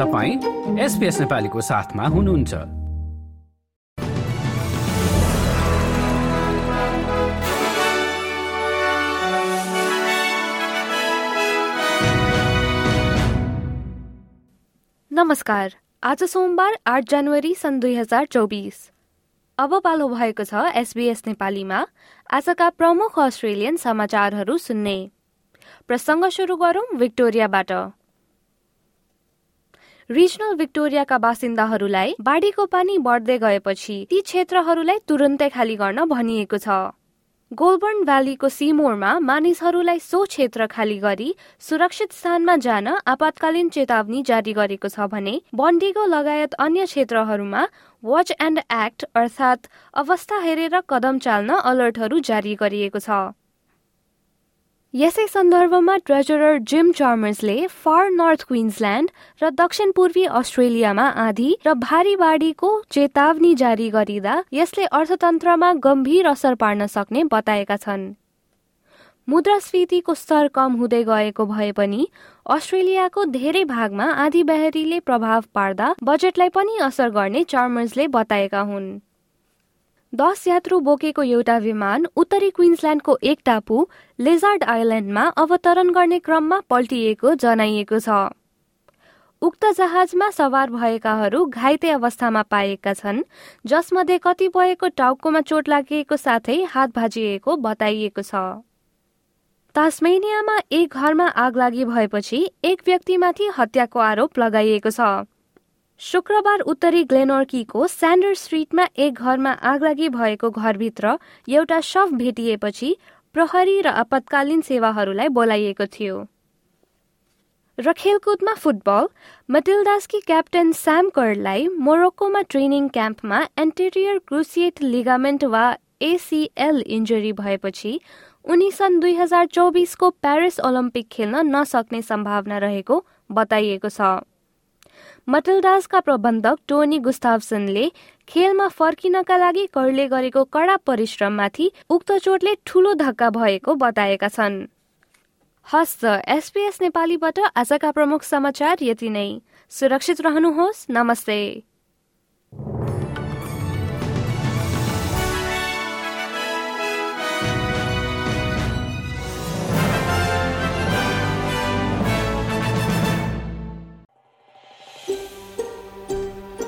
तपाईँ एसपिएस नेपालीको साथमा हुनुहुन्छ। नमस्कार। आज सोमबार आठ जनवरी सन् दुई हजार चौबिस। अब पालो भएको छ एसबीएस नेपालीमा। आजका प्रमुख अस्ट्रेलियन समाचारहरू सुन्ने। प्रसङ्ग सुरु गरौं विक्टोरियाबाट। रिजनल विक्टोरियाका बासिन्दाहरूलाई बाढीको पानी बढ्दै गएपछि ती क्षेत्रहरूलाई तुरन्तै खाली गर्न भनिएको छ। गोल्बर्न भ्यालीको सिमोरमा मानिसहरूलाई सो क्षेत्र खाली गरी सुरक्षित स्थानमा जान आपतकालीन चेतावनी जारी गरेको छ भने बन्डिगो लगायत अन्य क्षेत्रहरूमा वाच एन्ड एक्ट अर्थात् अवस्था हेरेर कदम चाल्न अलर्टहरू जारी गरिएको छ। यसै सन्दर्भमा ट्रेजरर जिम चार्मर्सले फार नर्थ क्विन्सल्यान्ड र दक्षिण पूर्वी अस्ट्रेलियामा आधी र भारी बाढीको चेतावनी जारी गरिँदा यसले अर्थतन्त्रमा गम्भीर असर पार्न सक्ने बताएका छन्। मुद्रास्फीतिको स्तर कम हुँदै गएको भए पनि अस्ट्रेलियाको धेरै भागमा आधी बहरीले प्रभाव पार्दा बजेटलाई पनि असर गर्ने चार्मर्सले बताएका हुन्। दस यात्रु बोकेको एउटा विमान उत्तरी क्विन्सल्यान्डको एक टापु लेजार्ड आइल्यान्डमा अवतरण गर्ने क्रममा पल्टिएको जनाइएको छ। उक्त जहाजमा सवार भएकाहरू घाइते अवस्थामा पाएका छन् जसमध्ये कतिपयको टाउकोमा चोट लागेको साथै हात भाजिएको बताइएको छ। तास्मेनियामा एक घरमा आग लागि भएपछि एक व्यक्तिमाथि हत्याको आरोप लगाइएको छ। शुक्रबार उत्तरी ग्लेनोर्कीको स्यान्डर स्ट्रिटमा एक घरमा आगलागी भएको घरभित्र एउटा शव भेटिएपछि प्रहरी र आपतकालीन सेवाहरूलाई बोलाइएको थियो। र खेलकुदमा फुटबल मटिल्दासकी क्याप्टेन स्याम कर्डलाई मोरोक्कोमा ट्रेनिङ क्याम्पमा एन्टेरियर क्रुसिएट लिगामेन्ट वा एसिएल इन्जरी भएपछि उनी सन् दुई हजार चौबिसको प्यारिस ओलम्पिक खेल्न नसक्ने सम्भावना रहेको बताइएको छ। मटलडासका प्रबन्धक टोनी गुस्तावसनले खेलमा फर्किनका लागि करले गरेको कडा परिश्रममाथि उक्त चोटले ठूलो धक्का भएको बताएका छन्। हस्त एसपीएस नेपालीबाट आजका प्रमुख समाचार यति नै। सुरक्षित रहनुहोस् नमस्ते।